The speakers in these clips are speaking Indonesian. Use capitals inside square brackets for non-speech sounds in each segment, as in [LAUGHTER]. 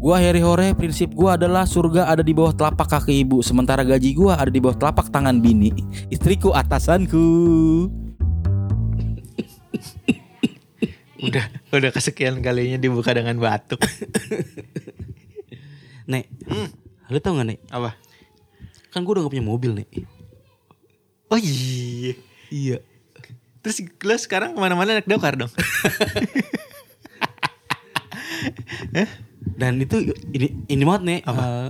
Gua Harry Hore, prinsip gua adalah surga ada di bawah telapak kaki ibu, sementara gaji gua ada di bawah telapak tangan bini. Istriku atasanku. Udah, udah kesekian kalinya dibuka dengan batuk. [LAUGHS] Nek, lu tau gak Nek? Apa? Kan gua udah gak punya mobil Nek. Oh iya. Iya. Terus lo sekarang ke mana-mana naik dokar dong? [LAUGHS] Dan itu ini ini banget Nek. eh,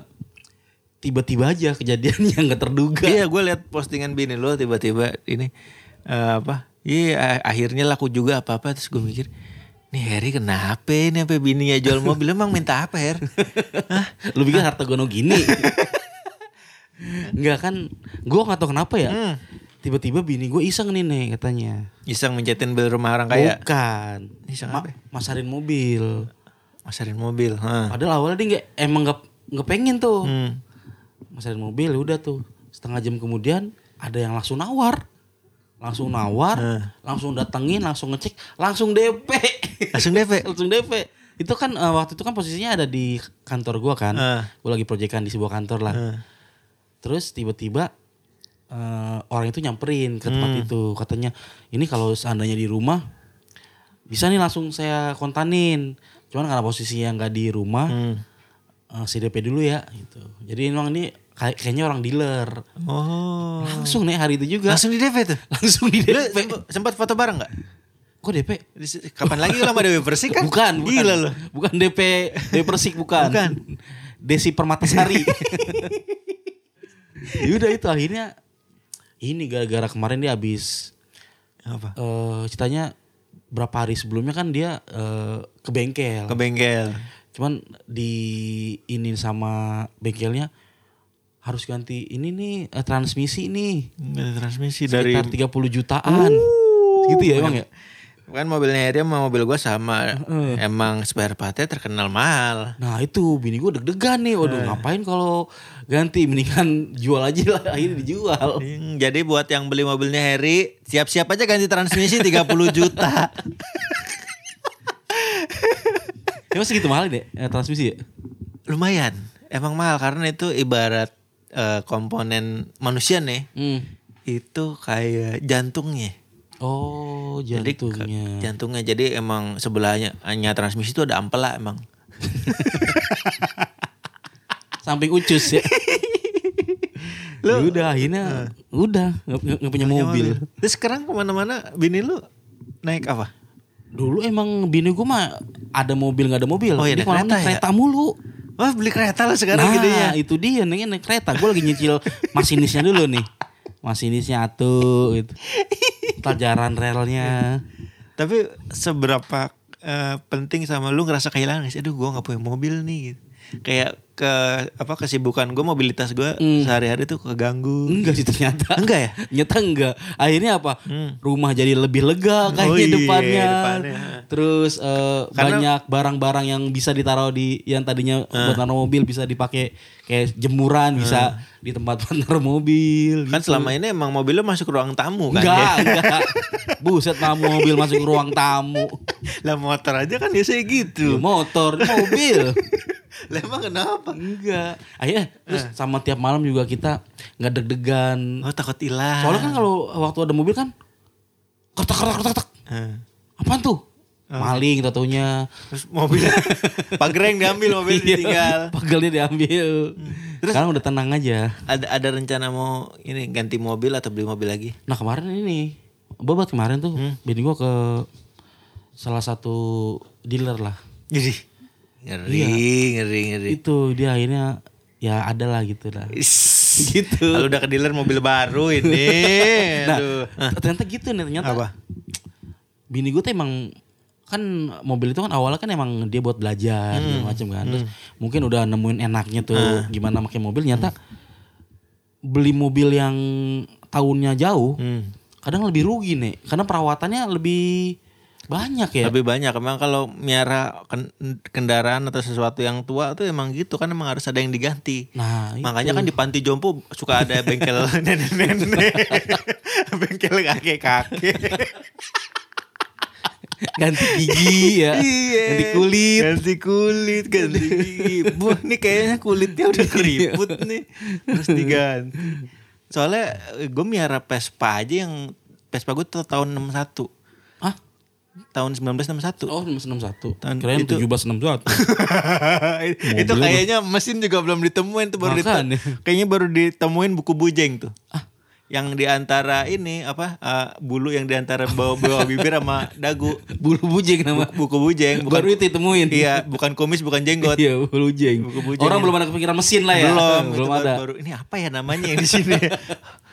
tiba-tiba aja kejadian [LAUGHS] yang gak terduga. iya, gue lihat postingan bini lo tiba-tiba ini eh, apa? Iya, akhirnya laku juga apa-apa. Terus gue mikir, nih Harry kenapa ini sampai bininya jual [LAUGHS] mobil? Emang minta apa, Her? Hah? Lu bikin harta gono gini. [LAUGHS] Enggak kan, gua gak tau kenapa ya. Hmm. Tiba-tiba bini gue iseng nih Nek katanya. Iseng mencetin bil rumah orang kaya. Bukan. Iseng Ma- apa? masarin mobil. Masarin mobil. Hah. Padahal awalnya dia nggak emang nggak nggak pengen tuh. Hmm. Masarin mobil udah tuh. Setengah jam kemudian ada yang langsung nawar. Langsung nawar, Nah. langsung datengin, langsung ngecek, langsung DP. Langsung DP? [LAUGHS] langsung DP. Itu kan eh, waktu itu kan posisinya ada di kantor gua kan. Ah. Gua lagi proyekan di sebuah kantor lah. Ah. Terus tiba-tiba eh, orang itu nyamperin ke tempat Hmm. itu, katanya ini kalau seandainya di rumah bisa nih langsung saya kontanin. Cuman karena posisinya nggak di rumah, Hmm. eh, CDP dulu ya gitu. Jadi emang ini kayak- kayaknya orang dealer. Oh. Langsung nih hari itu juga. Langsung di DP tuh. [LAUGHS] langsung di Lu DP. sempat- sempat foto bareng gak? Kok DP? Kapan lagi lu sama Dewi Persik kan? Bukan, bukan. Gila lu. Bukan DP DP Persik bukan. Bukan. Desi Permatasari. [LAUGHS] ya udah itu akhirnya ini gara-gara kemarin dia habis Apa? eh ceritanya berapa hari sebelumnya kan dia eh, ke bengkel. Ke bengkel. Cuman di ini sama bengkelnya harus ganti ini nih eh, transmisi nih. Ganti transmisi dari Sekitar 30 jutaan. gitu ya emang ya? Kan mobilnya Harry sama mobil gua sama. Emang spare partnya terkenal mahal. Nah itu bini gue deg-degan nih. Waduh ngapain kalau ganti mendingan jual aja lah [LAUGHS] akhirnya dijual. Hmm, Jadi buat yang beli mobilnya Harry, siap-siap aja ganti transmisi 30 juta. [LAUGHS] Emang segitu mahal deh eh, transmisi ya? Lumayan. Emang mahal karena itu ibarat eh, komponen manusia nih. Hmm. Itu kayak jantungnya. Oh Jadi ke- jantungnya. jantungnya. Jadi emang sebelahnya hanya transmisi itu ada ampela emang. [LAUGHS] Samping ucus ya. [LAUGHS] Ya udah akhirnya udah nggak punya mobil. Terus sekarang ke mana-mana bini lu naik apa? Dulu emang bini gue mah ada mobil nggak ada mobil. Oh, iya, ke mana-mana kereta ya? kereta mulu. Wah beli kereta lu sekarang nah, gedenya. itu dia nih naik kereta. Gue lagi nyicil [LAUGHS] masinisnya dulu nih. Masinisnya atuh gitu. Pelajaran relnya. Tapi seberapa eh, penting sama lu ngerasa kehilangan? Aduh gua gak punya mobil nih gitu. Kayak ke apa kesibukan gue mobilitas gue Hmm. sehari-hari tuh keganggu. Enggak sih ternyata. Enggak ya? Nyata enggak. Akhirnya apa? Hmm. Rumah jadi lebih lega kayaknya Oh iya, depannya. depannya. Terus eh, Karena- banyak barang-barang yang bisa ditaruh di yang tadinya Ah. buat naruh mobil bisa dipakai kayak jemuran bisa di tempat naruh mobil. Kan gitu. selama ini emang mobil lu masuk ruang tamu kan enggak, ya? enggak. Buset mah mobil masuk ke ruang tamu. Lah motor aja kan biasanya Ya, gitu. motor, ini mobil. Lah emang kenapa? Enggak. Akhirnya terus Ah. sama tiap malam juga kita nggak deg-degan. Oh takut hilang. Soalnya kan kalau waktu ada mobil kan kertak kertak kertak kertak. Eh. Apaan tuh? Ah. Maling kita taunya. Terus mobilnya [LAUGHS] pagereng diambil mobil Iya, ditinggal. Pagelnya diambil. Terus- Sekarang udah tenang aja. Ada ada rencana mau ini ganti mobil atau beli mobil lagi? Nah kemarin ini, babat kemarin tuh, Hmm. bini gua ke salah satu dealer lah. Jadi ngeri Iya. ngeri ngeri. Itu dia akhirnya ya ada lah gitu lah. Is. Gitu. Kalau udah ke dealer mobil baru ini. [LAUGHS] Nah, Aduh. ternyata gitu nih ternyata. Apa? Bini gue tuh emang kan mobil itu kan awalnya kan emang dia buat belajar Hmm. macam kan. Terus mungkin udah nemuin enaknya tuh Ah. gimana pakai mobil nyata beli mobil yang tahunnya jauh Hmm. kadang lebih rugi nih karena perawatannya lebih banyak ya. Lebih banyak emang kalau miara ken- kendaraan atau sesuatu yang tua tuh emang gitu kan emang harus ada yang diganti. Nah, itu. Makanya kan di panti jompo suka ada bengkel [LAUGHS] nenek-nenek, [LAUGHS] bengkel kakek-kakek. ganti gigi ya. Iya. Ganti kulit. Ganti kulit, ganti gigi. Bu, ini kayaknya kulitnya udah keriput nih. Terus [LAUGHS] diganti. Soalnya gue miara Vespa aja yang Vespa gue tuh tahun 61. Ah, Tahun 1961. oh 61. Tahun Kirain itu- 1761. [LAUGHS] itu kayaknya mesin juga belum ditemuin tuh baru Makanya. dite- kayaknya baru ditemuin buku bujeng tuh. Yang di antara ini apa eh, bulu yang di antara bawah-bawah bibir sama dagu. [LAUGHS] Bulu bujeng nama. Buku bujeng bukan Baru itu ditemuin. Iya, bukan kumis, bukan jenggot. Iya, bulu bujeng. Buku bujeng Orang ya. belum ada kepikiran mesin lah ya. Belum, belum itu baru- ada. Baru, ini apa ya namanya yang di sini? [LAUGHS]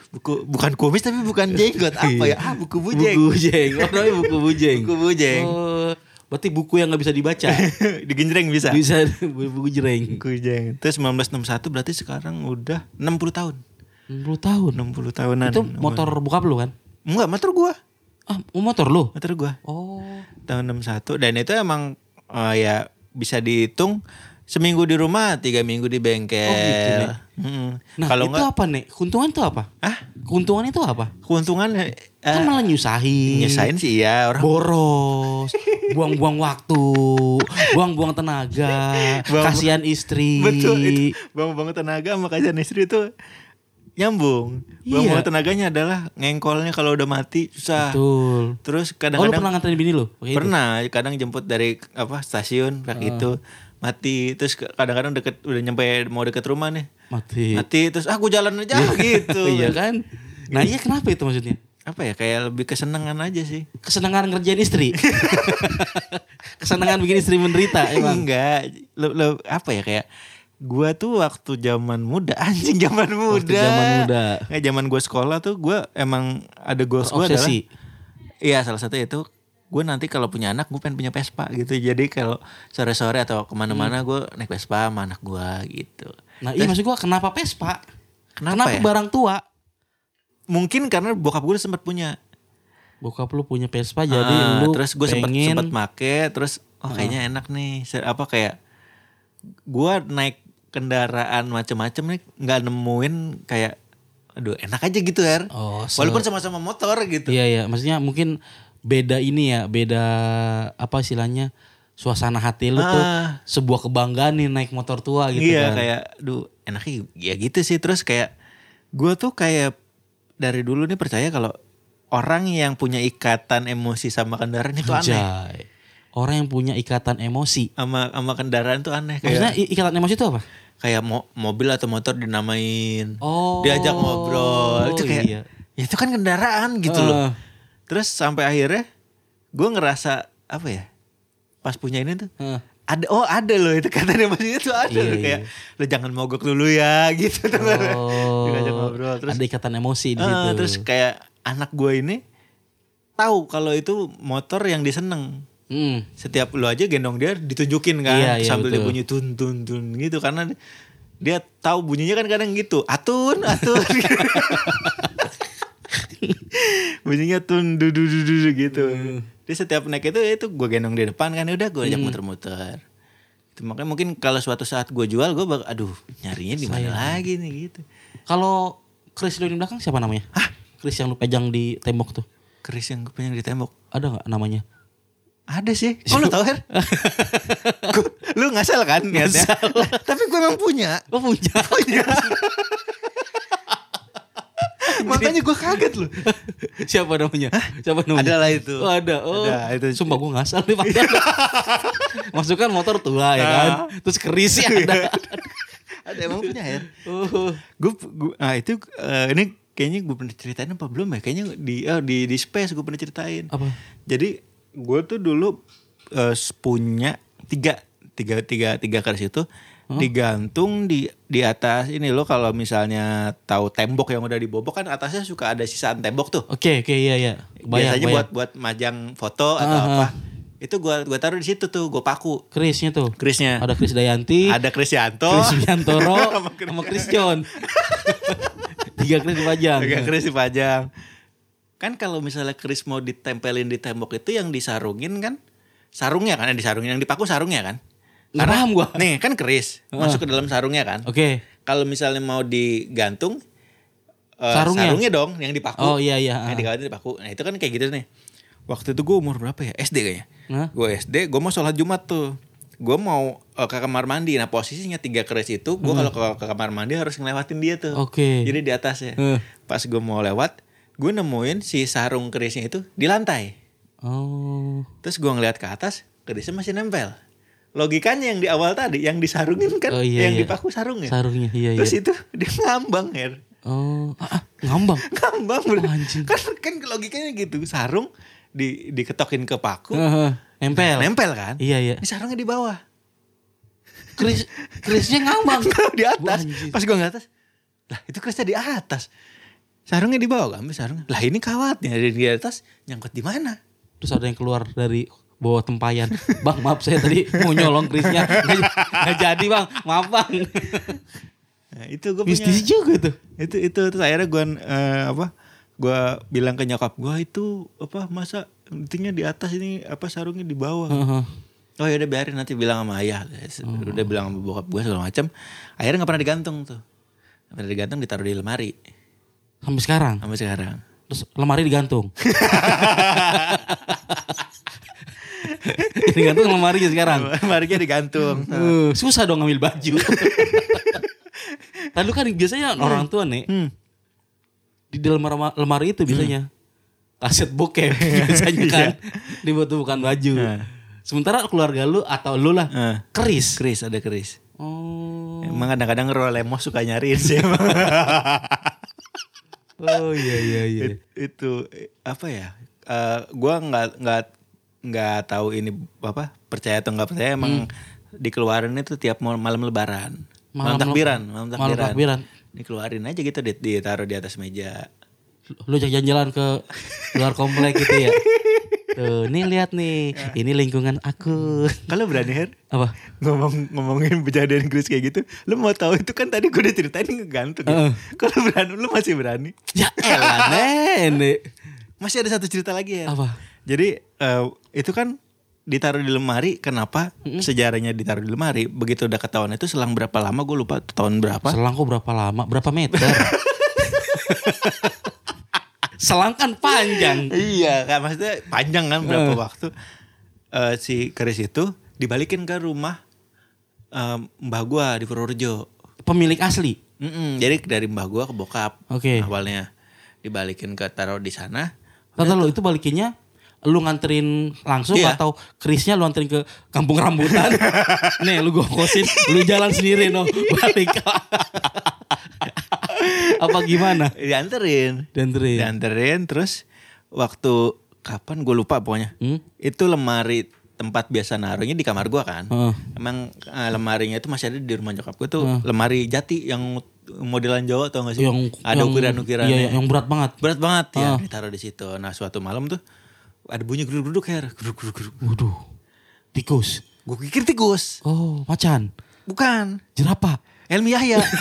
buku bukan kumis tapi bukan jenggot. Apa ya? Ah, buku bujeng. Buku bujeng. Oh, namanya buku bujeng. Buku bujeng. Oh, berarti buku yang nggak bisa dibaca. [LAUGHS] Digenjreng bisa. bisa buku jereng. Buku bujeng. Terus 1961 berarti sekarang udah 60 tahun. 60 tahun. 60 tahunan. Itu motor bokap lu kan? Enggak, motor gua. Ah, motor lu? Motor gua. Oh. Tahun 61 dan itu emang eh, ya bisa dihitung seminggu di rumah, tiga minggu di bengkel. Oh, gitu, Nek. Mm-mm. Nah, Kalau itu enggak apa nih? Keuntungan itu apa? ah, Keuntungan itu apa? keuntungan eh, kan malah nyusahin. nyesain sih ya orang boros, [LAUGHS] buang-buang waktu, buang-buang tenaga, Buang- kasihan istri. Betul itu bangun-bangun tenaga sama kasihan istri itu nyambung. Iya. tenaganya adalah ngengkolnya kalau udah mati susah. Betul. Terus Oh, lu kadang-kadang pernah nganterin bini lu? Pakai itu? pernah kadang jemput dari apa stasiun kayak itu mati terus kadang-kadang deket udah nyampe mau deket rumah nih Mati. mati terus aku jalan aja gitu [LAUGHS] iya kan? Nah, iya kenapa itu maksudnya? apa ya kayak lebih kesenangan aja sih Kesenangan ngerjain istri. [LAUGHS] Kesenangan bikin istri menderita emang. enggak le- le- apa ya kayak gua tuh waktu zaman muda [LAUGHS] anjing zaman muda Waktu zaman muda. Nggak, zaman gua sekolah tuh gua emang ada goals gua adalah iya salah satu itu gue nanti kalau punya anak gue pengen punya Vespa gitu. Jadi kalau sore-sore atau ke mana-mana gue naik Vespa sama anak gue gitu. Nah, iya maksud gua kenapa Vespa? Kenapa ya? barang tua? mungkin karena bokap gue sempat punya. Bokap lu punya Vespa jadi Ah, lu terus gue sempat pengen sempat make terus oh kayaknya enak nih. Apa kayak gue naik kendaraan macem-macem nih nggak nemuin kayak aduh enak aja gitu ya Oh, se- walaupun sama-sama motor gitu. Iya iya, maksudnya mungkin beda ini ya, beda apa istilahnya suasana hati lu tuh Ah. sebuah kebanggaan nih naik motor tua gitu iya kan. kayak duh enaknya ya gitu sih terus kayak gue tuh kayak dari dulu nih percaya kalau orang yang punya ikatan emosi sama kendaraan itu aneh Anjay. Orang yang punya ikatan emosi. sama sama kendaraan tuh aneh Maksudnya kayak i- ikatan emosi itu apa? kayak mo- mobil atau motor dinamain Oh. diajak ngobrol itu kayak iya. ya itu kan kendaraan gitu Eh. loh terus sampai akhirnya gue ngerasa apa ya pas punya ini tuh Heeh. ada oh ada loh itu katanya maksudnya tuh ada Iya, loh iya. kayak lo jangan mogok dulu ya [LAUGHS] gitu tuh Oh. ngobrol terus ada ikatan emosi di eh, situ. terus kayak anak gue ini tahu kalau itu motor yang diseneng Hmm. setiap lu aja gendong dia ditunjukin kan Iya, iya, sambil dia betul. bunyi tun tun tun gitu karena dia tahu bunyinya kan kadang gitu atun atun [LAUGHS] bunyinya tun du du du du gitu Hmm. dia setiap naik itu itu gue gendong di depan kan udah gue ajak muter-muter itu makanya mungkin kalau suatu saat gue jual gue bak aduh nyarinya di mana lagi nih gitu Kalau Chris lu di belakang siapa namanya? Hah? Chris yang lu pegang di tembok tuh. keris yang gue punya di tembok Ada nggak namanya? ada sih oh lu tau Her [LAUGHS] Gua- lu ngasal kan niatnya tapi gue emang punya Oh punya. [LAUGHS] makanya gue kaget loh [LAUGHS] Siapa namanya? Siapa namanya? Ada lah itu. Oh, ada. Oh. Ada, itu. Sumpah gue ngasal nih padahal. [LAUGHS] Masukkan motor tua ya kan. Terus keris ya ada. [LAUGHS] ada emang punya ya Oh. gue ah itu eh, ini kayaknya gue pernah ceritain apa belum ya kayaknya di oh, di di space gue pernah ceritain Apa? jadi gue tuh dulu eh, punya tiga tiga tiga tiga keris itu digantung di di atas ini lo kalau misalnya tahu tembok yang udah dibobok kan atasnya suka ada sisaan tembok tuh Oke oke iya iya. Kebayang, biasanya kebayang. buat buat majang foto atau Ah, apa. Itu gua gua taruh di situ tuh, gua paku. Krisnya tuh. Krisnya. Ada Kris Dayanti, Ada. Kris [LAUGHS] Sama Kris sama Kris John. [LAUGHS] Tiga Kris dipajang. Agak Kris dipajang. Kan kalau misalnya Kris mau ditempelin di tembok itu yang disarungin kan sarungnya kan yang disarungin yang dipaku sarungnya kan. Nggak paham gua. Nih kan Kris masuk ke dalam sarungnya kan. Oke. Kalau misalnya mau digantung eh, Sarungnya? sarungnya dong yang dipaku. Oh iya iya. Yang digantung dipaku. Nah itu kan kayak gitu nih. Waktu itu gue umur berapa ya? SD kayaknya. Hah? Gue SD, gue mau sholat Jumat tuh. Gue mau eh, ke kamar mandi. Nah posisinya tiga keris itu, gue kalau ke, ke kamar mandi harus ngelewatin dia tuh. Hmm. Oke. Jadi di atasnya. Eh. Pas gue mau lewat, gue nemuin si sarung kerisnya itu di lantai. Oh. Terus gue ngeliat ke atas, kerisnya masih nempel. Logikanya yang di awal tadi, yang disarungin kan, Oh, iya, yang iya. dipaku sarungnya. Sarungnya iya Terus iya. itu dia ngambang Her. Oh, ah, ah, ngambang. [LAUGHS] Ngambang. Oh, anjing. Kan kan logikanya gitu, sarung di diketokin ke paku, Heeh. Nempel. nempel kan? Iya iya. Ini sarungnya di bawah. Kris Krisnya ngambang. [LAUGHS] di atas. Wah. Pas gue ngeliat atas, lah itu kerisnya di atas. Sarungnya di bawah, ambil sarungnya. Lah ini kawatnya di atas, nyangkut di mana? Terus ada yang keluar dari bawah tempayan. Bang, maaf saya tadi mau nyolong Krisnya. Nggak, jadi, Bang. Maaf, Bang. Nah, itu gue punya. Mistis juga tuh. Itu itu terus akhirnya gue eh, apa? Gue bilang ke nyokap gue itu apa masa intinya di atas ini apa sarungnya di bawah. Heeh. Oh ya udah biarin nanti bilang sama ayah. Udah bilang sama bokap gue segala macam. Akhirnya nggak pernah digantung tuh. Nggak pernah digantung ditaruh di lemari Sampai sekarang. sampai sekarang. Terus lemari digantung. [LAUGHS] [LAUGHS] digantung lemarinya sekarang. [LAUGHS] Lemarinya digantung. Uh, susah dong ngambil baju. Lalu kan biasanya orang tua nih Hmm. di dalam lemari, itu biasanya kaset bokep [LAUGHS] biasanya kan bukan baju. Nah. Sementara keluarga lu atau lu lah Nah. keris. Keris ada keris. Oh. Emang kadang-kadang Ro Lemos suka nyariin sih. Oh iya iya iya. It- itu eh, apa ya? Eh, gua nggak nggak nggak tahu ini apa percaya atau nggak percaya emang dikeluarin itu tiap malam lebaran. Malam, Malam- takbiran, malam malam takbiran. takbiran. Dikeluarin aja gitu di- ditaruh di atas meja. Lu jalan-jalan ke luar komplek gitu ya. Tuh, nih lihat nih. Ini lingkungan aku. Kalau berani Her Apa? ngomong ngomongin kejadian Chris kayak gitu, lu mau tahu itu kan tadi gue udah ceritain ngegantung. Ya. Kalau berani, lu masih berani? Ya elah [LAUGHS] nenek. Masih ada satu cerita lagi ya. Apa? Jadi eh, itu kan ditaruh di lemari. Kenapa sejarahnya ditaruh di lemari? Begitu udah ketahuan itu selang berapa lama gue lupa tahun berapa. Selang kok berapa lama? Berapa meter? [LAUGHS] Selang kan panjang. iya, kan maksudnya panjang kan berapa Eh. waktu Eh, si keris itu dibalikin ke rumah eh, mbah gua di Purworejo. Pemilik asli. Mm-mm, jadi dari mbah gua ke bokap Oke. awalnya dibalikin ke taruh di sana. Tata lo itu balikinnya lu nganterin langsung Iya. atau Krisnya lu anterin ke kampung rambutan. [LAUGHS] Nih lu gue kosin, lu jalan sendiri no [LAUGHS] balik. Apa gimana? Dianterin. Dianterin. Dianterin terus waktu kapan gue lupa pokoknya. Hmm? Itu lemari tempat biasa naruhnya di kamar gua kan. Heeh. Emang eh, lemarinya itu masih ada di rumah nyokap gue tuh lemari jati yang modelan Jawa tau gak sih? Yang ada ukiran-ukirannya. Iya, yang berat banget. Berat banget ya, Ah. ditaruh di situ. Nah, suatu malam tuh ada bunyi geruduk-geruduk her, geruduk-geruduk. Waduh. Tikus. Gue pikir tikus. Oh, macan. Bukan. Jerapah. Helmi Yahya. [LAUGHS]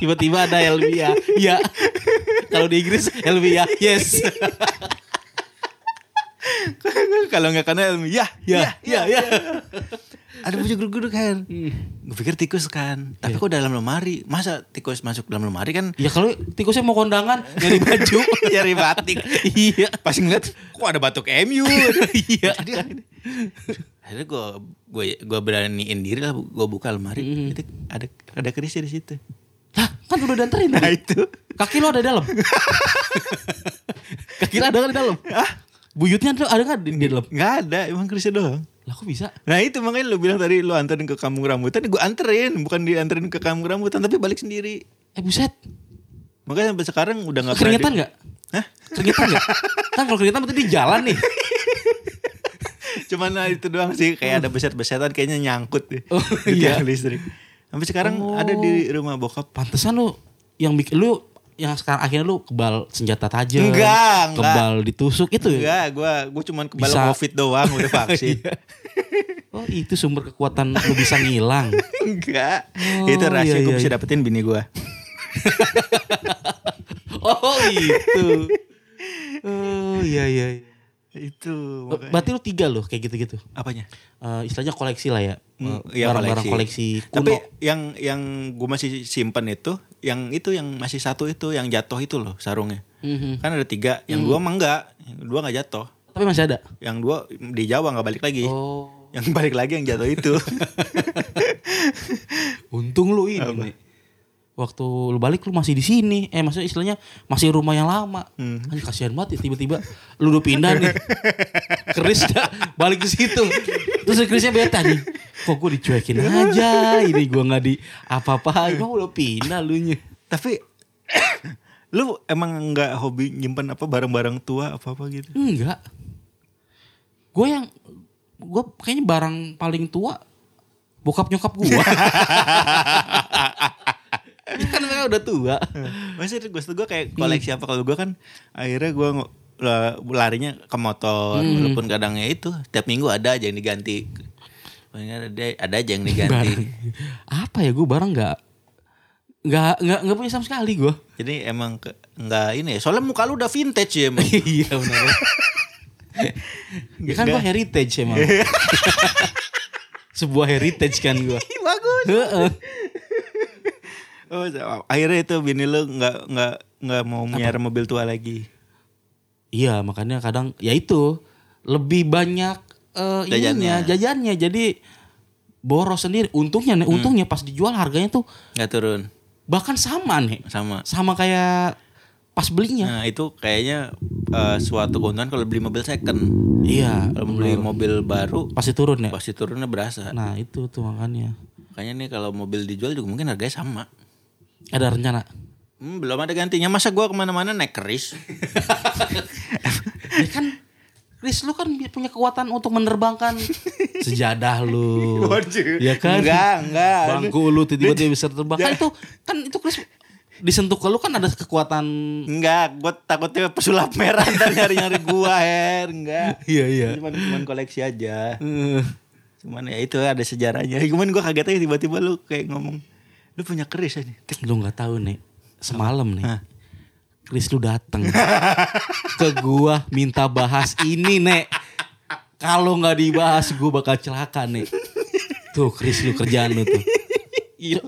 Tiba-tiba ada Elvia. Iya. Kalau di Inggris Elvia. Yes. [LAUGHS] Kalau nggak karena Helmi Yah, Ya, ya, ya. Ada bunyi geruduk-geruduk her. Gue pikir tikus kan. Tapi kok dalam lemari? Masa tikus masuk dalam lemari kan? Ya kalau tikusnya mau kondangan nyari baju. [LAUGHS] Nyari batik. iya. Pas ngeliat, kok ada batuk MU? [LAUGHS] Iya. Jadi akhirnya gue gue gue beraniin diri lah, gue buka lemari. Itu ada ada kerisnya di situ. Lah, kan udah dianterin Nah itu. Kaki lo ada di dalam. [LAUGHS] Kaki lo ada nggak di dalam? Buyutnya ada ada nggak di, di dalam? Nggak ada, emang kerisnya doang. Lah kok bisa? Nah itu makanya lu bilang tadi lu anterin ke kampung rambutan, gue anterin, bukan dianterin ke kampung rambutan, tapi balik sendiri. Eh buset. Makanya sampai sekarang udah nggak Keringetan nggak? Hah? Keringetan nggak? kan kalau keringetan berarti di jalan nih. [LAUGHS] Cuman nah, itu doang sih, kayak ada beset-besetan kayaknya nyangkut deh. Oh, di iya. tiang listrik. Sampai sekarang Oh. ada di rumah bokap. Pantesan lu yang bikin lu yang sekarang akhirnya lu kebal senjata tajam. Enggak, enggak. Kebal ditusuk itu. ya? Enggak, gua gua cuman kebal Bisa. covid doang udah [LAUGHS] vaksin. Oh, itu sumber kekuatan lu bisa ngilang. [LAUGHS] Enggak. Oh, itu rahasia iya, gue iya, bisa iya. dapetin bini gua. [LAUGHS] Oh, itu. Oh, iya iya. Itu Berarti lu tiga loh kayak gitu-gitu. apanya? Eh, istilahnya koleksi lah ya. Hmm, Eh, iya, Barang-barang koleksi. kuno. Tapi yang yang gue masih simpen itu, yang itu yang masih satu itu yang jatuh itu loh sarungnya. Mhm. Kan ada tiga, yang dua mah enggak, yang dua nggak jatuh. Tapi masih ada. Yang dua di Jawa nggak balik lagi. Oh. Yang balik lagi yang jatuh itu. [LAUGHS] Untung lu ini nih. Waktu lu balik lu masih di sini. Eh maksudnya istilahnya masih rumah yang lama. Hmm. Anjir, kasihan banget ya tiba-tiba lu udah pindah nih. [LAUGHS] Keris dah balik ke situ. Terus Krisnya beta nih. Kok gue dicuekin aja. Ini gue nggak di apa-apa. Gue udah pindah lu nya. Tapi [COUGHS] lu emang nggak hobi nyimpen apa barang-barang tua apa apa gitu? Enggak. Gue yang gue kayaknya barang paling tua bokap nyokap gue. [LAUGHS] [LAUGHS] Kan mereka udah tua. [LAUGHS] Maksudnya gue gue kayak koleksi apa kalau gue kan akhirnya gue larinya ke motor Hmm. walaupun kadangnya itu tiap minggu ada aja yang diganti. Ada ada aja yang diganti. apa ya gue barang nggak nggak nggak nggak punya sama sekali gue Jadi emang ke, nggak ini ya. Soalnya muka lu udah vintage ya. emang. [LAUGHS] iya benar ya kan gue heritage emang sebuah heritage kan gue Bagus. Oh, akhirnya itu bini lu nggak nggak nggak mau miara mobil tua lagi. iya makanya kadang ya itu lebih banyak ininya Jajannya. jajannya jadi boros sendiri untungnya nih untungnya pas dijual harganya tuh Nggak turun bahkan sama nih sama. sama kayak pas belinya Nah itu kayaknya eh, suatu keuntungan kalau beli mobil second. iya Kalau beli mobil baru pasti turun ya pasti turunnya berasa. nah itu tuh makanya Makanya nih kalau mobil dijual juga mungkin harganya sama. Ada rencana Hmm, belum ada gantinya. Masa gua ke mana-mana naik keris? [LAUGHS] ya kan Chris lu kan punya kekuatan untuk menerbangkan [LAUGHS] sejadah lu. ya kan? Enggak, enggak. Bangku lu tiba-tiba bisa terbang. Kan itu kan itu Chris disentuh ke lu kan ada kekuatan Enggak, gua takutnya pesulap merah ntar nyari-nyari gua, Her. Enggak. Iya iya. Cuman, cuman koleksi aja. Cuman ya itu ada sejarahnya. Cuman gua kaget aja tiba-tiba lu kayak ngomong, lu punya keris aja. Tek. Lu nggak tahu nih. Semalam nih. Hah. Chris lu dateng [LAUGHS] ke gua minta bahas ini nek. Kalau nggak dibahas gua bakal celaka nih. Tuh Chris lu kerjaan lu tuh.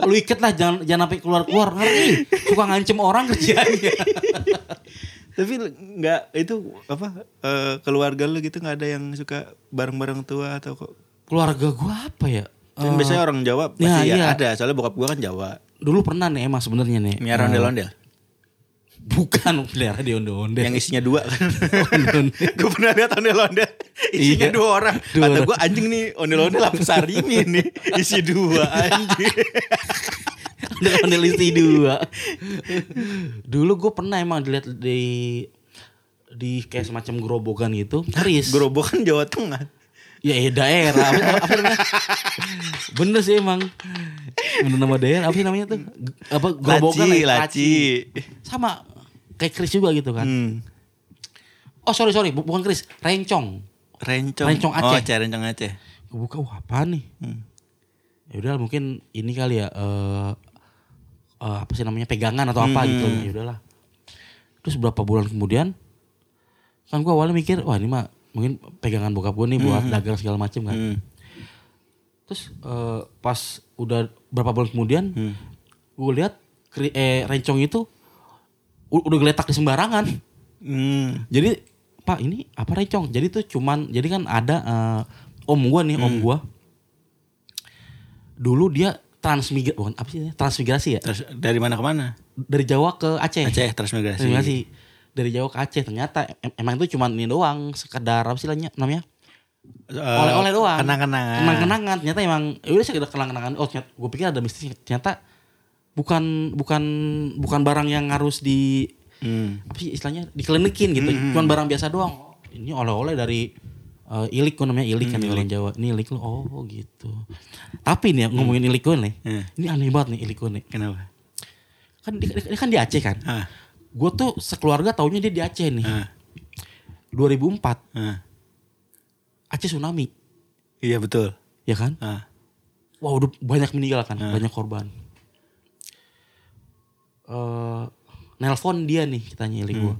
Lu iket lah jangan jangan sampai keluar-keluar. Ngeri. Suka ngancem orang kerjanya. [LAUGHS] Tapi enggak itu apa eh, keluarga lu gitu nggak ada yang suka barang-barang tua atau kok? Keluarga gua apa ya? Kan Eh, biasanya orang Jawa pasti ya, ya, iya. ada. Soalnya bokap gua kan Jawa. dulu pernah nih emang sebenarnya nih. Miara Eh, ondel-ondel. Bukan pelihara di onde-onde. Yang isinya dua [LAUGHS] kan. Ondel-ondel. gue pernah lihat ondel-ondel isinya Iya. dua orang. Dua Kata gue anjing nih ondel-ondel apa sarimi nih isi dua anjing. [LAUGHS] Ondel-ondel isi dua. Dulu gue pernah emang dilihat di di kayak semacam gerobokan gitu. Keris. Gerobokan Jawa Tengah. Ya eh, daerah apa, apa namanya? Bener sih emang. Bener nama daerah apa sih namanya tuh? Apa gerobokan Laci, ya? laci. Sama kayak Kris juga gitu kan. Hmm. Oh sorry sorry bu- bukan Kris, Rencong. Rencong. Rencong Oh, Aceh. Aceh, rencong Aceh. Gue buka wah apa nih? Hmm. Ya udah mungkin ini kali ya eh eh, apa sih namanya pegangan atau apa Hmm. gitu. Ya udahlah. Terus berapa bulan kemudian kan gue awalnya mikir wah ini mah mungkin pegangan bokap gue nih buat dagang segala macem kan. Hmm. Terus eh, pas udah berapa bulan kemudian Hmm. gue lihat eh, rencong itu udah geletak di sembarangan. Hmm. Jadi pak ini apa rencong? Jadi tuh cuman jadi kan ada eh, om gua nih om gua. Dulu dia transmigrasi bukan apa sih? Transmigrasi ya Terus dari mana ke mana? dari Jawa ke Aceh. Aceh transmigrasi. Transmigrasi dari Jawa ke Aceh ternyata em- emang itu cuman ini doang sekedar apa sih namanya? namanya? Eh, Oleh-oleh doang. Kenang-kenangan. Kenang-kenangan. Ternyata emang ya udah sekedar kenang-kenangan. Oh ternyata gue pikir ada mistis. Ternyata bukan bukan bukan barang yang harus di Hmm. apa sih istilahnya dikelenikin gitu. Cuman barang biasa doang. Ini oleh-oleh dari eh, ilik kok namanya ilik kan di orang Jawa. Ini ilik lo. Oh gitu. Tapi nih ya, ngomongin ilik gue nih. Hmm. Ini aneh banget nih ilik gue nih. Kenapa? kan dia, dia kan di Aceh kan. Ah, Gue tuh sekeluarga taunya dia di Aceh nih. ah, 2004 ah. Aceh tsunami, Iya betul. ya kan? Ah. Wah udah banyak meninggal kan, banyak korban. eh nelpon dia nih kitanya ilik gua.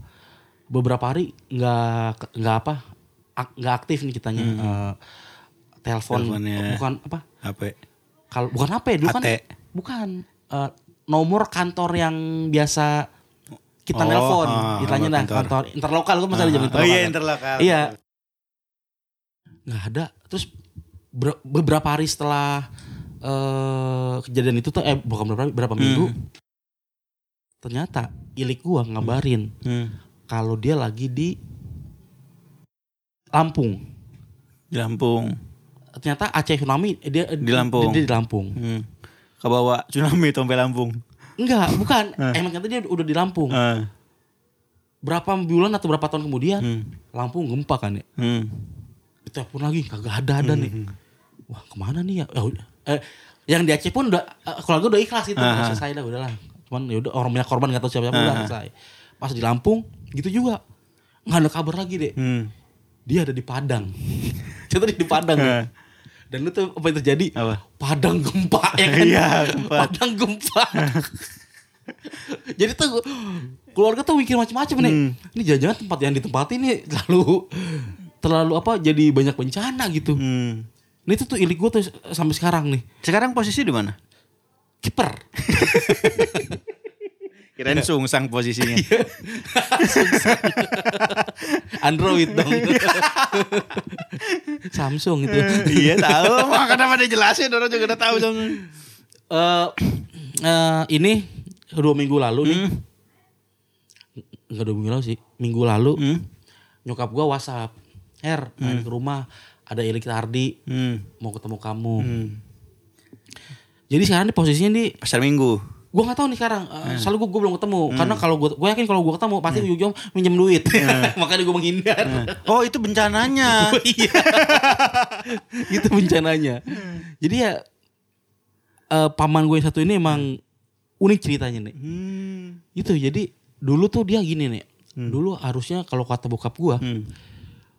Beberapa hari nggak nggak apa ak- nggak aktif nih kitanya. Eh, telepon Teleponnya. bukan apa? HP. Kalau bukan apa ya dulu kan? Bukan eh, nomor kantor yang biasa kita Oh, nelpon, ah, kitanya nomor nah kantor. kantor interlokal kan masih ada jam Ah, interlokal. Oh iya kan? interlokal. Iya. Nggak ada. Terus ber- beberapa hari setelah eh kejadian itu tuh eh bukan beberapa hari, berapa minggu. Ternyata ilik gua ngabarin Hmm. kalau dia lagi di Lampung. Di Lampung. Ternyata Aceh tsunami eh, dia Di Lampung. Dia, di Lampung. Hmm. Kebawa tsunami sampai Lampung. Enggak, bukan. Emang ternyata dia udah di Lampung. Ah. Berapa bulan atau berapa tahun kemudian Hmm. Lampung gempa kan ya. Hmm. Ditelepon lagi kagak ada ada nih. Wah ke mana nih ya? Ya. Eh, yang di Aceh pun udah eh, keluarga udah ikhlas itu. Aha. Selesai dah udahlah. Cuman ya udah orang banyak korban gak tahu siapa siapa udah Aha. selesai. Pas di Lampung gitu juga nggak ada kabar lagi deh. Hmm. Dia ada di Padang. [LAUGHS] Kita di Padang. Ah. Dan itu apa yang terjadi? Apa? Padang gempa ya kan? Iya, gempa. Padang gempa. [LAUGHS] Jadi tuh keluarga tuh mikir macam-macam nih. Hmm. Ini jangan-jangan tempat yang ditempati ini terlalu terlalu apa jadi banyak bencana gitu. Hmm. Nah itu tuh ilik gue tuh sampai sekarang nih. Sekarang posisi di mana? Kiper. [LAUGHS] Kirain sungsang posisinya. [LAUGHS] Android dong. [LAUGHS] Samsung itu. iya tahu. Mah kenapa dia jelasin orang juga udah tahu dong. Eh eh, ini dua minggu lalu nih. Hmm. Enggak dua minggu lalu sih. Minggu lalu Hmm. nyokap gua WhatsApp. Her, main ke rumah. Ada Ilik Tardi Hmm. mau ketemu kamu. Hmm. Jadi sekarang nih posisinya di Pasar Minggu. Gua nggak tahu nih sekarang. Hmm. Uh, Soalnya gua, gua belum ketemu. Karena kalau gua gua yakin kalau gua ketemu pasti ujung minjem duit. [LAUGHS] Makanya gua menghindar. Oh itu bencananya. [LAUGHS] Oh, iya. [LAUGHS] itu bencananya. Jadi ya eh, paman gue yang satu ini emang unik ceritanya nih. Hmm. Itu jadi dulu tuh dia gini nih. Dulu harusnya kalau kata bokap gua, Hmm.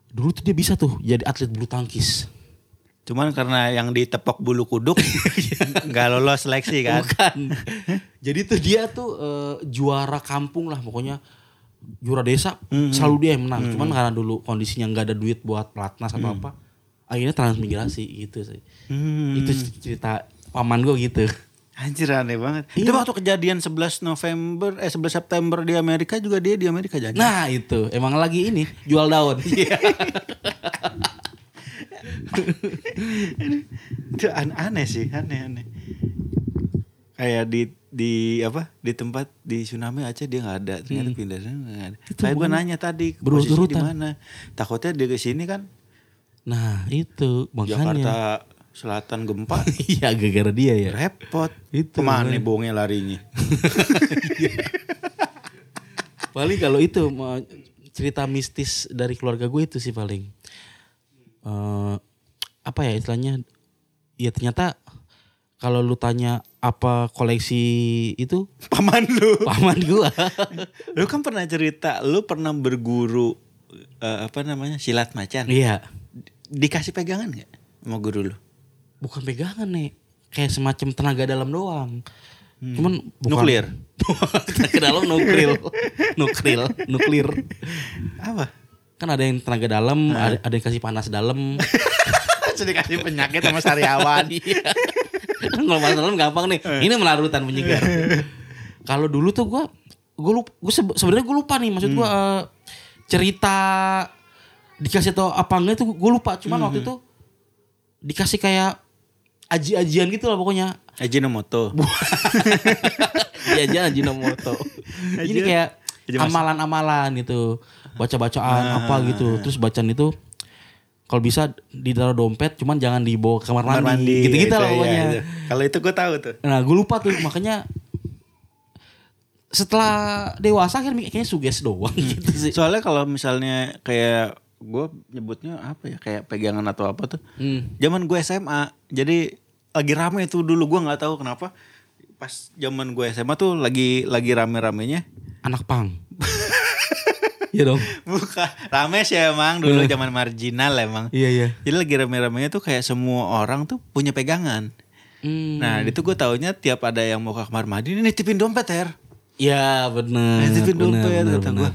dulu tuh dia bisa tuh jadi atlet bulu tangkis. Cuman karena yang ditepok bulu kuduk [LAUGHS] nggak lolos seleksi kan. Bukan. jadi tuh dia tuh eh, juara kampung lah pokoknya juara desa selalu dia yang menang. Cuman karena dulu kondisinya nggak ada duit buat pelatnas atau apa, akhirnya transmigrasi gitu sih. Hmm. Itu cerita paman gue gitu. Anjir aneh banget. Iya. Itu waktu kejadian 11 November eh 11 September di Amerika juga dia di Amerika jadi. Nah itu emang lagi ini jual daun. [LAUGHS] [LAUGHS] itu an- aneh sih, aneh aneh. Kayak di di apa di tempat di tsunami Aceh dia nggak ada ternyata pindah sana nggak ada. Kayak gue nanya tadi posisi di mana? Takutnya dia ke sini kan Nah itu Jakarta makanya. Selatan gempa [LAUGHS] Iya gara-gara dia ya. repot. Itu, Ke mana makanya. bohongnya larinya? [LAUGHS] Paling kalau itu cerita mistis dari keluarga gue itu sih paling. eh apa ya istilahnya? Ya ternyata kalau lu tanya apa koleksi itu [LAUGHS] Paman lu. paman gua. [LAUGHS] Lu kan pernah cerita, lu pernah berguru eh, apa namanya silat macan. Iya. Dikasih pegangan nggak sama guru lu? Bukan pegangan nih. Kayak semacam tenaga dalam doang. Cuman bukan Nuklir. [LAUGHS] tenaga dalam nuklir. nuklir, nuklir. Apa? Kan ada yang tenaga dalam, ada, ada yang kasih panas dalam. Sudah dikasih penyakit sama sariawan. [LAUGHS] Iya. Kalau dalam gampang nih. Ini melarutan penyegar. [LAUGHS] Kalau dulu tuh gua gue lupa, gue sebenarnya gue lupa nih maksud gua eh, cerita dikasih tau apa enggak itu gue lupa. Cuman waktu itu dikasih kayak aji-ajian gitu lah pokoknya. Ajinomoto. [LAUGHS] Iya aja Ajinomoto. Ini kayak amalan-amalan gitu. Baca-bacaan apa gitu. Terus bacaan itu kalau bisa ditaruh dompet cuman jangan dibawa ke kamar Kamar mandi. Gitu-gitu itu, lah iya, pokoknya. itu. Kalau itu gue tahu tuh. Nah gue lupa tuh makanya setelah dewasa akhirnya kayaknya suges doang gitu sih. Soalnya kalau misalnya kayak gue nyebutnya apa ya kayak pegangan atau apa tuh. Hmm. Zaman gue SMA, jadi lagi rame itu dulu gue nggak tahu kenapa pas zaman gue SMA tuh lagi lagi rame-ramenya. Anak pang. [LAUGHS] Iya dong. [LAUGHS] Bukan rame sih emang dulu zaman marginal emang. Iya iya. Jadi lagi rame-ramenya tuh kayak semua orang tuh punya pegangan. Hmm. Nah itu gue taunya tiap ada yang mau ke kamar mandi ini nitipin dompet her. Ya benar. nitipin dompet benar, kata gue.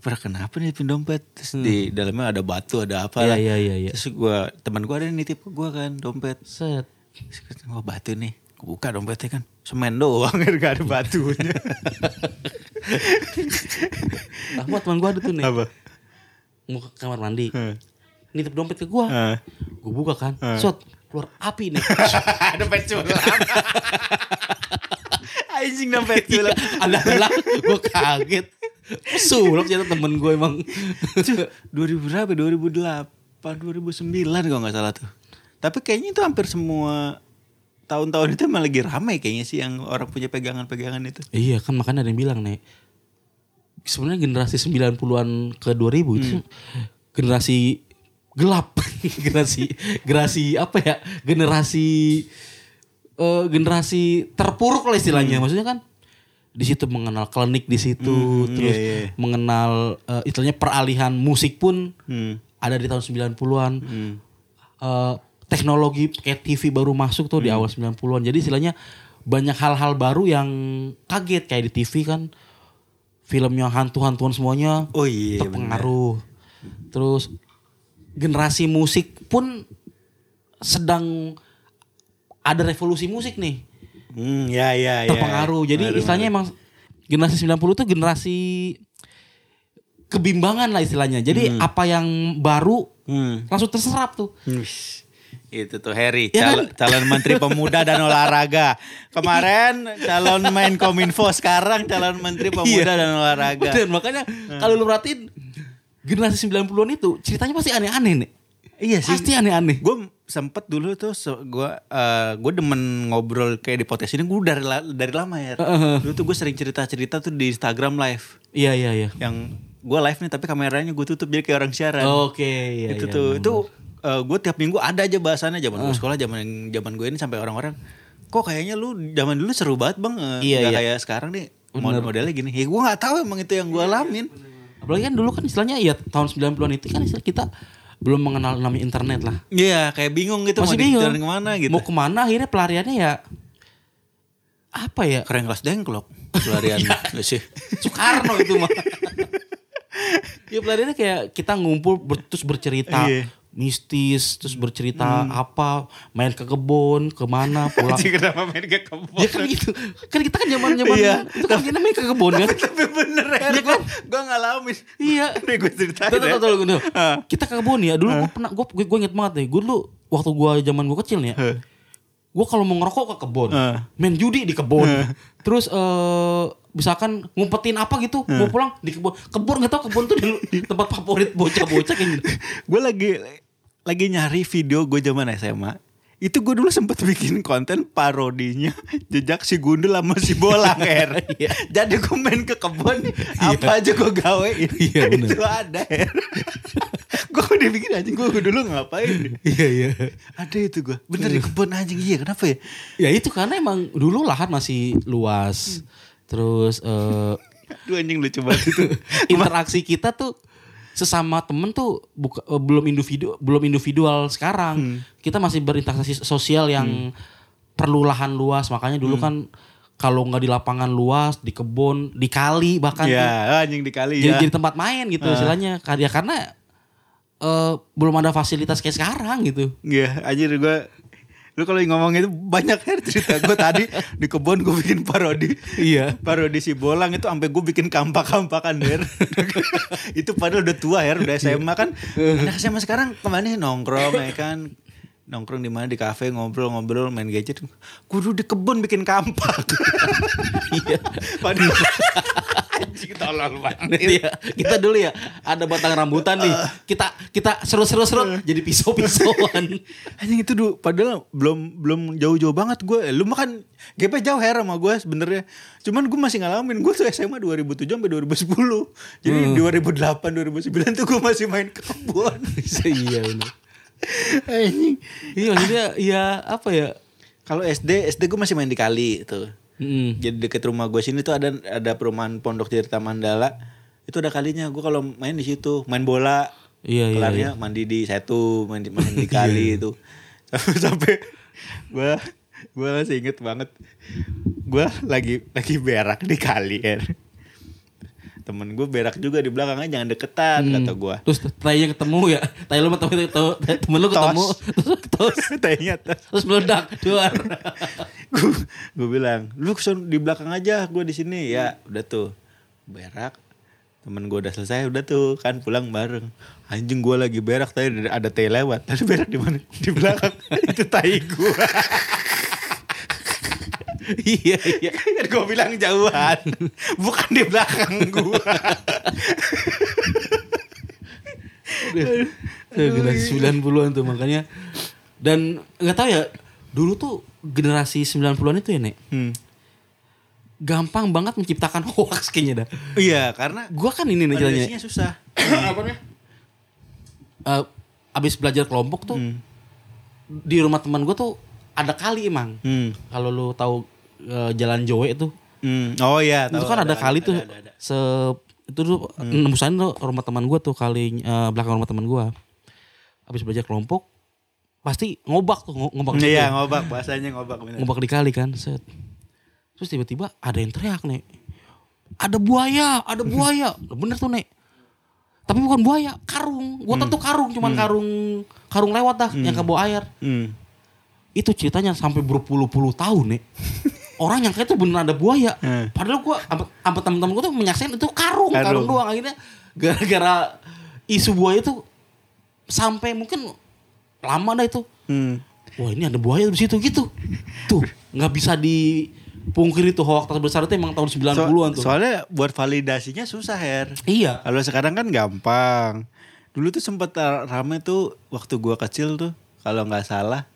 Pernah kenapa nitipin dompet? Terus di dalamnya ada batu ada apa Iya lah. iya iya iya. Terus gue teman gue ada yang nitip ke gue kan dompet. Set. Terus Oh batu nih. Gue buka dompetnya kan. Semen doang [LAUGHS] gak ada batunya. [LAUGHS] Rahmat teman gua ada tuh nih. Apa? Mau ke kamar mandi. Heeh. Nitip dompet ke gua. Heeh. Gua buka kan. Shot keluar api nih. dompet culam. Anjing dompet Iya, culam. ada lah gua kaget. Sulap ternyata temen gue emang. 2000 berapa? 2008, 2009 kalau nggak salah tuh. Tapi kayaknya itu hampir semua tahun-tahun itu emang lagi ramai kayaknya sih yang orang punya pegangan-pegangan itu. iya kan makanya ada yang bilang nih. Sebenarnya generasi 90-an ke 2000 itu generasi gelap. [LAUGHS] generasi generasi apa ya? Generasi eh, generasi terpuruk lah istilahnya. Maksudnya kan di situ mengenal klinik di situ Hmm, terus iya, iya. mengenal eh, istilahnya peralihan musik pun Hmm. ada di tahun 90-an. Hmm. Eh, teknologi kayak TV baru masuk tuh di awal 90-an. Jadi istilahnya banyak hal-hal baru yang kaget kayak di TV kan filmnya hantu-hantuan semuanya Oh iya benar. terpengaruh. Terus generasi musik pun sedang ada revolusi musik nih Hmm, ya ya ya. terpengaruh. Jadi Baru- istilahnya emang generasi 90 tuh generasi kebimbangan lah istilahnya. Jadi apa yang baru Hmm. langsung terserap tuh. Wish. Itu tuh Harry, Ya calon, calon Menteri Pemuda dan Olahraga. Kemarin calon main Kominfo, sekarang calon Menteri Pemuda dan Olahraga. Dan makanya kalau lu perhatiin generasi 90-an itu ceritanya pasti aneh-aneh nih. Iya sih. Pasti aneh-aneh. Gue sempet dulu tuh gue eh, gue demen ngobrol kayak di podcast ini gue dari dari lama ya. Dulu tuh gue sering cerita cerita tuh di Instagram live Iya iya iya. yang gue live nih tapi kameranya gue tutup jadi kayak orang siaran. Oke, iya itu iya, tuh benar, itu gue tiap minggu ada aja bahasannya zaman gue sekolah zaman zaman gue ini sampai orang-orang kok kayaknya lu zaman dulu seru banget bang eh, Iya, nggak iya. kayak sekarang nih mod- modelnya gini ya gue nggak tahu emang itu yang gue alamin Apalagi kan dulu kan istilahnya ya tahun 90-an itu kan istilah kita belum mengenal namanya internet lah. Iya kayak bingung gitu Masih mau bingung. jalan ke mana gitu Mau ke mana akhirnya pelariannya ya apa ya? keren kelas dengklok [LAUGHS] pelarian Iya. nggak sih Soekarno itu mah. [LAUGHS] ya pelariannya kayak kita ngumpul ber- terus bercerita Iya. Mistis, terus bercerita apa, main ke kebun, ke mana, [LAUGHS] pulang. Kenapa main ke kebun ya kan gitu. Kan kita kan zaman-zaman Iya. itu kan kita main ke kebun kan. tapi bener ya Iya kan? gue ngalamin Iya. [LAUGHS] nih gue ceritain Tuh, tuh, ya. tuh, tuh. Kita ke kebun ya. Dulu gue pernah gue gue, inget banget nih. Gue dulu waktu gue zaman gue kecil nih ya. Gue kalau mau ngerokok ke kebun, main judi di kebun. Terus eh misalkan ngumpetin apa gitu, mau pulang di kebun. Kebun nggak tau kebun tuh dulu [LAUGHS] tempat favorit bocah-bocah kayak gitu. gue lagi lagi nyari video gue zaman SMA itu gue dulu sempet bikin konten parodinya [LAUGHS] jejak si gundul sama si bolang [LAUGHS] er Iya. jadi gue main ke kebun apa aja gue gawein? Iya, [LAUGHS] itu ada er gue udah bikin anjing gue dulu ngapain Iya iya. ada itu gue bener di kebun anjing. Iya kenapa ya? Ya itu karena emang dulu lahan masih luas. Terus eh Aduh anjing lucu banget itu. interaksi kita tuh sesama temen tuh buka, eh, belum individu belum individual sekarang. Kita masih berinteraksi sosial yang perlu lahan luas. Makanya dulu kan kalau nggak di lapangan luas di kebun di kali bahkan tuh, ya anjing dikali jadi, ya. jadi tempat main gitu istilahnya. Ya karena eh, belum ada fasilitas kayak sekarang gitu. Iya, anjir gue Lu kalau ngomong itu banyak ya cerita gue tadi di kebun gue bikin parodi. Iya. Parodi si bolang itu sampai gue bikin kampak-kampakan der. [LAUGHS] itu padahal udah tua ya, udah SMA kan. Anak SMA sekarang ke mana sih nongkrong ya kan. Nongkrong di mana di kafe ngobrol-ngobrol main gadget. Kudu di kebun bikin kampak. [LAUGHS] Iya. Padahal [LAUGHS] anjing tolol banget. Iya, kita dulu ya ada batang rambutan nih. Kita kita serut-serut-serut jadi pisau-pisauan. [LAUGHS] Anjing itu dulu padahal belum belum jauh-jauh banget gue. Lu mah kan GP jauh her sama gue sebenarnya. Cuman gue masih ngalamin gue tuh SMA 2007 sampai 2010. Jadi 2008 2009 tuh gue masih main ke kebun. [LAUGHS] iya benar. Anjing. Iya maksudnya ya apa ya? Kalau SD SD gue masih main di kali tuh. Mm. Jadi deket rumah gue sini tuh ada ada perumahan Pondok Tirta Mandala. Itu ada kalinya gue kalau main di situ, main bola. Iya, iya, kelarnya mandi di setu, main di, main di kali [LAUGHS] itu. [LAUGHS] Sampai sampai gue gue masih inget banget. Gue lagi lagi berak di kali kan. Temen gue berak juga di belakangnya jangan deketan kata gue. Terus taynya ketemu ya. Tai lu sama temen, lu ketemu. Terus, [LAUGHS] terus, [LAUGHS] Tanya tos. terus meledak. Duar. [LAUGHS] gue bilang lu di belakang aja gue di sini ya udah tuh berak temen gue udah selesai udah tuh kan pulang bareng anjing gue lagi berak tadi ada teh lewat tadi berak di mana di belakang itu tai gue iya, iya. kan gue bilang jauhan bukan di belakang gue Generasi 90-an tuh makanya. Dan nggak tahu ya, dulu tuh generasi 90-an itu ya, Nek. hmm. Gampang banget menciptakan hoax kayaknya dah. iya karena Gua kan ini nih ceritanya. validasinya susah Apa nih? Eh, abis belajar kelompok tuh hmm. di rumah teman gue tuh ada kali emang. Hmm. Kalau lu tahu eh, Jalan Jowe itu, Hmm. oh iya itu tahu, kan ada, kali tuh ada, ada. se itu tuh nembusan tuh rumah teman gue tuh kali eh, belakang rumah teman gue. Abis belajar kelompok pasti ngobak tuh ngo- ngobak iya ngobak bahasanya ngobak bener. ngobak di kali kan set. Terus tiba-tiba ada yang teriak nih. Ada buaya, ada buaya. [LAUGHS] Bener tuh nek. Tapi bukan buaya, karung. Gua tentu karung, cuman karung karung lewat dah yang kebawa air. hmm. Itu ceritanya sampai berpuluh-puluh tahun nek. [LAUGHS] Orang yang kayak itu bener ada buaya. Hmm. Padahal gua sampai teman-teman gua tuh menyaksikan itu karung, karung, Karung. doang akhirnya gara-gara isu buaya itu sampai mungkin lama dah itu. Hmm. Wah ini ada buaya di situ gitu. Tuh nggak bisa dipungkiri tuh hoax terbesar itu emang tahun 90-an tuh. So- soalnya buat validasinya susah Her. iya. Kalau sekarang kan gampang. Dulu tuh sempet ra- rame tuh waktu gua kecil tuh kalau nggak salah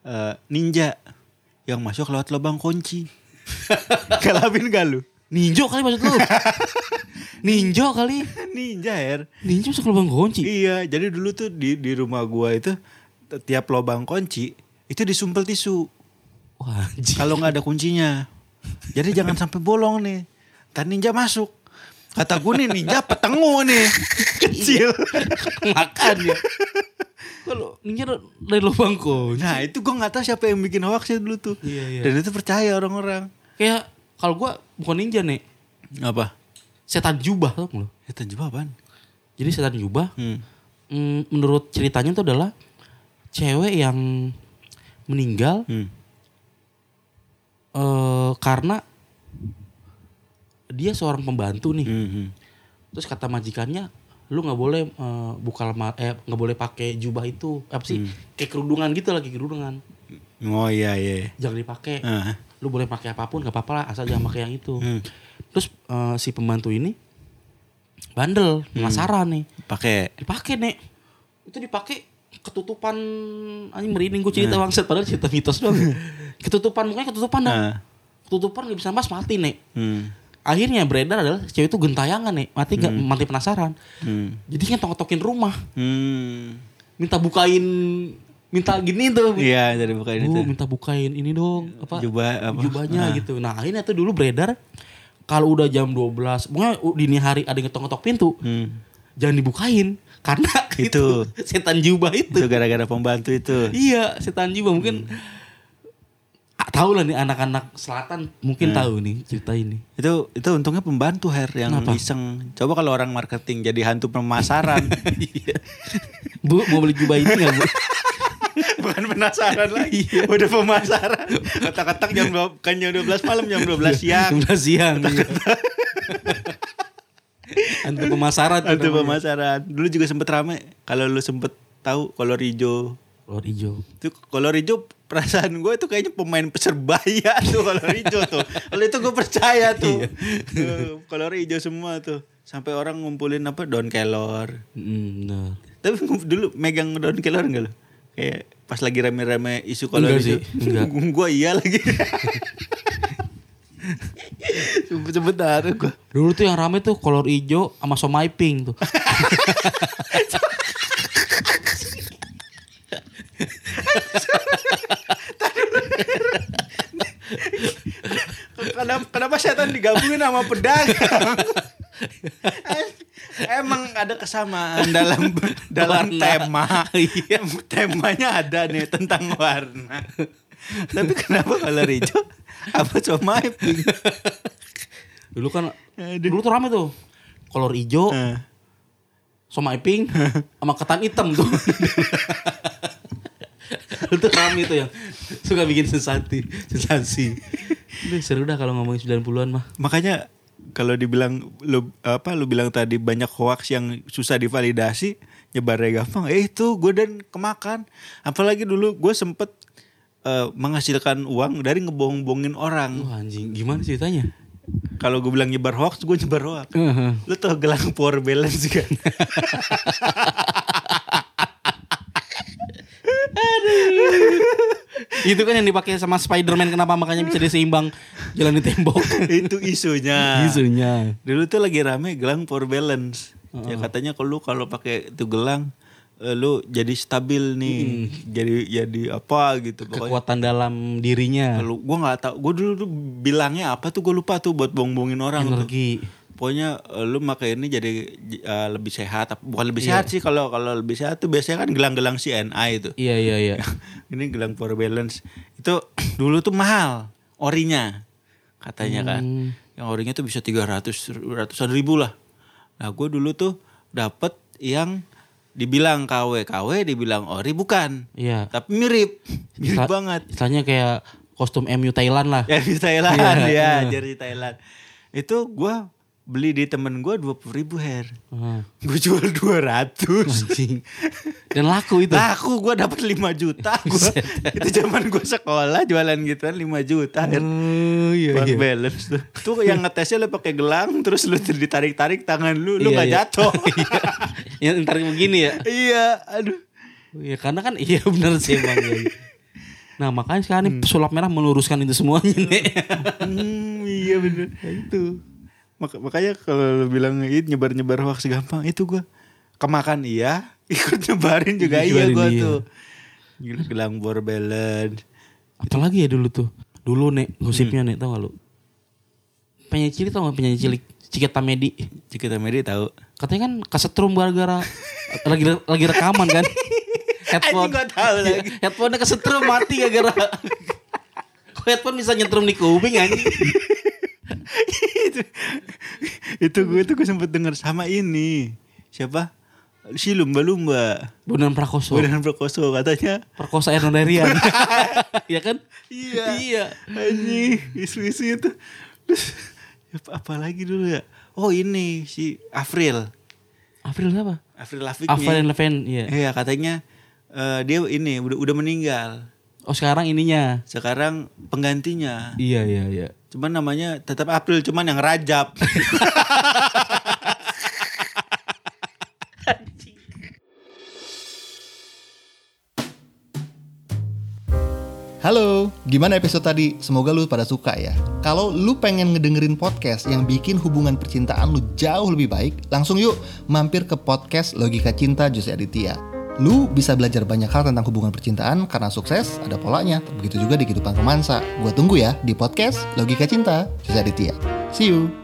eh, ninja yang masuk lewat lubang kunci. [LAUGHS] Kalamin gak lu? Ninjo kali maksud lu. [LAUGHS] Ninjo kali. Ninja Her. Ninjo masuk lubang kunci. Iya, jadi dulu tuh di di rumah gua itu tiap lubang kunci itu disumpel tisu. Wah. Kalau nggak ada kuncinya. Jadi jangan sampai bolong nih. Ntar ninja masuk. Kata gue nih ninja petengu nih. [LAUGHS] Kecil. Makan ya. Kalau ninja dari lubang kunci. Nah itu gue nggak tahu siapa yang bikin hoax ya dulu tuh. Iya, iya. Dan itu percaya orang-orang. Kayak kalau gua bukan ninja nih. Apa? Setan jubah tuh lo. Ya jawab apaan? Jadi setan jubah Hmm. mm, menurut ceritanya itu adalah cewek yang meninggal Hmm. eh karena dia seorang pembantu nih. Hmm, hmm. Terus kata majikannya, lu nggak boleh eh, buka lemar, eh nggak boleh pakai jubah itu apa sih? Kayak kerudungan gitu lagi kerudungan. Oh iya iya. Jangan dipakai. Ah. Lu boleh pakai apa pun nggak apa-apa lah, asal jangan pakai yang itu. Hmm. Terus eh, si pembantu ini bandel, penasaran nih. Pakai. Dipakai nek. Itu dipakai ketutupan anjing merinding gue cerita bangsat padahal cerita mitos doang. [LAUGHS] ketutupan mukanya ketutupan dong. Ah. Ketutupan gak bisa mas mati nek. Hmm. Akhirnya beredar adalah cewek itu gentayangan nih, mati gak mati penasaran. Hmm. Jadi kan tok-tokin rumah, Hmm. minta bukain minta gini tuh. Iya jadi bukan itu. Bu, minta bukain ini dong, apa? Jubah apa? Jubahnya Ah. gitu. Nah, akhirnya tuh dulu beredar kalau udah jam 12, pokoknya dini hari ada yang ngetok-ngetok pintu, Hmm. jangan dibukain [LAUGHS] karena itu, Itu. setan jubah itu. Itu gara-gara pembantu itu. Iya, setan jubah mungkin Ah, tahu lah nih anak-anak selatan mungkin Hmm. tahu nih cerita ini. Itu itu untungnya pembantu Her yang Kenapa? iseng. Coba kalau orang marketing jadi hantu pemasaran. [LAUGHS] Iya. Bu, mau beli jubah ini nggak bu? [LAUGHS] Bukan penasaran lagi. Udah pemasaran. Ketak-ketak jam dua- kan jam 12 malam jam 12 siang. 12 siang. iya. [LAUGHS] Hantu pemasaran. Hantu pemasaran. Dulu juga sempet rame. Kalau lu sempet tahu kolor hijau. Kolor hijau. Itu kolor hijau perasaan gue itu kayaknya pemain persebaya [LAUGHS] tuh kolor hijau tuh. Kalau itu gue percaya tuh. Tuh, kolor hijau semua tuh. Sampai orang ngumpulin apa daun kelor. Mm, bener. Tapi dulu megang daun kelor enggak lo? Kayak pas lagi rame-rame isu sih, enggak. [LAUGHS] gue iya lagi. [LAUGHS] Ada gue. Dulu tuh yang rame tuh kolor hijau sama somai pink tuh. Setan digabungin sama pedagang? Emang ada kesamaan dalam [LAUGHS] dalam Warna. tema. Iya. Temanya ada nih tentang warna. Tapi kenapa color hijau? Apa cuma? Dulu kan dulu tuh rame tuh. Kolor hijau, Eh. sama pink, sama ketan hitam tuh. [LAUGHS] [LAUGHS] itu rame tuh yang suka bikin sensasi, sensasi. Udah seru dah kalau ngomongin 90-an mah. Makanya kalau dibilang lu apa lu bilang tadi banyak hoax yang susah divalidasi nyebarnya gampang eh itu gue dan kemakan apalagi dulu gue sempet eh, menghasilkan uang dari ngebohong-bohongin orang Wah anjing, gimana ceritanya? kalau gue bilang nyebar hoax gue nyebar hoax Heeh. lu tau gelang power balance kan [LAUGHS] itu kan yang dipakai sama Spider-Man kenapa makanya bisa diseimbang jalan di tembok. itu isunya Isunya. dulu tuh lagi rame gelang power balance ya katanya kalau lu kalau pakai itu gelang eh, lu jadi stabil nih jadi jadi apa gitu pokoknya Kekuatan dalam dirinya. Kalau gue nggak tahu, gue dulu tuh bilangnya apa tuh gue lupa tuh buat bohong-bohongin orang tuh. Pokoknya eh, lu pakai ini jadi eh, lebih sehat, bukan lebih sehat sih kalau kalau lebih sehat tuh biasanya kan gelang-gelang CNI itu. Iya iya iya. [LAUGHS] ini gelang power balance itu [CLEARS THROAT] dulu tuh mahal orinya katanya kan. Yang orinya tuh bisa 300 ratusan ribu lah. Nah gue dulu tuh dapet yang dibilang KW KW dibilang ori bukan Iya. tapi mirip [LAUGHS] mirip Istilah- banget Istilahnya kayak kostum MU Thailand lah. Ya di Thailand Iya, ya, iya. dari Thailand. Itu gua beli di temen gua dua puluh ribu her. Heeh. Gue jual 200 Anjing. Dan laku itu. Laku gue dapat 5 juta [LAUGHS] gua. Itu zaman gue sekolah jualan gituan 5 juta her. Oh iya Power iya. balance tuh. Tuh yang ngetesnya lo pakai gelang terus lu ditarik-tarik tangan lu, lu Iya, nggak iya. jatuh. [LAUGHS] Iya. Yang ntar begini ya. iya, aduh. Iya karena kan iya benar sih emang. iya. Nah makanya sekarang nih pesulap merah meluruskan itu semuanya nih. Hmm, iya bener. itu. Mak- makanya kalau lu bilang itu nyebar-nyebar hoax gampang, itu gua kemakan iya, [LAUGHS] ikut nyebarin juga iya iya. tuh. Gila, Gelang power balance. Apalagi ya dulu tuh. Dulu nek gosipnya nek tau gak lu? Penyanyi cilik tau gak penyanyi cilik? Ciketa Medi. Cikita Medi tahu. Katanya kan kesetrum gara-gara lagi lagi rekaman kan. [LAUGHS] Headphone. Gua tahu lagi. Headphone kesetrum mati gara-gara. [LAUGHS] Headphone bisa nyetrum di kuping anjing? Itu itu gue tuh gue sempet denger sama ini. Siapa? Si lumba-lumba. Bondan Prakoso. Bondan Prakoso katanya. Perkosa Erno Darian. [LAUGHS] Iya kan? Iya. Iya. Anjing, isu-isu itu. Terus apa, apa lagi dulu ya? Oh ini si April. April siapa? Avril Lavigne. Avril Lavigne, iya. Iya katanya eh, dia ini udah udah meninggal. Oh sekarang ininya. Sekarang penggantinya. Iya iya iya. Cuman namanya tetap April, cuman yang Rajab. Halo, gimana episode tadi? Semoga lu pada suka ya. Kalau lu pengen ngedengerin podcast yang bikin hubungan percintaan lu jauh lebih baik, langsung yuk mampir ke podcast Logika Cinta Jose Aditya. Lu bisa belajar banyak hal tentang hubungan percintaan karena sukses ada polanya. Begitu juga di kehidupan romansa. Gua tunggu ya di podcast Logika Cinta Jose Aditya. See you.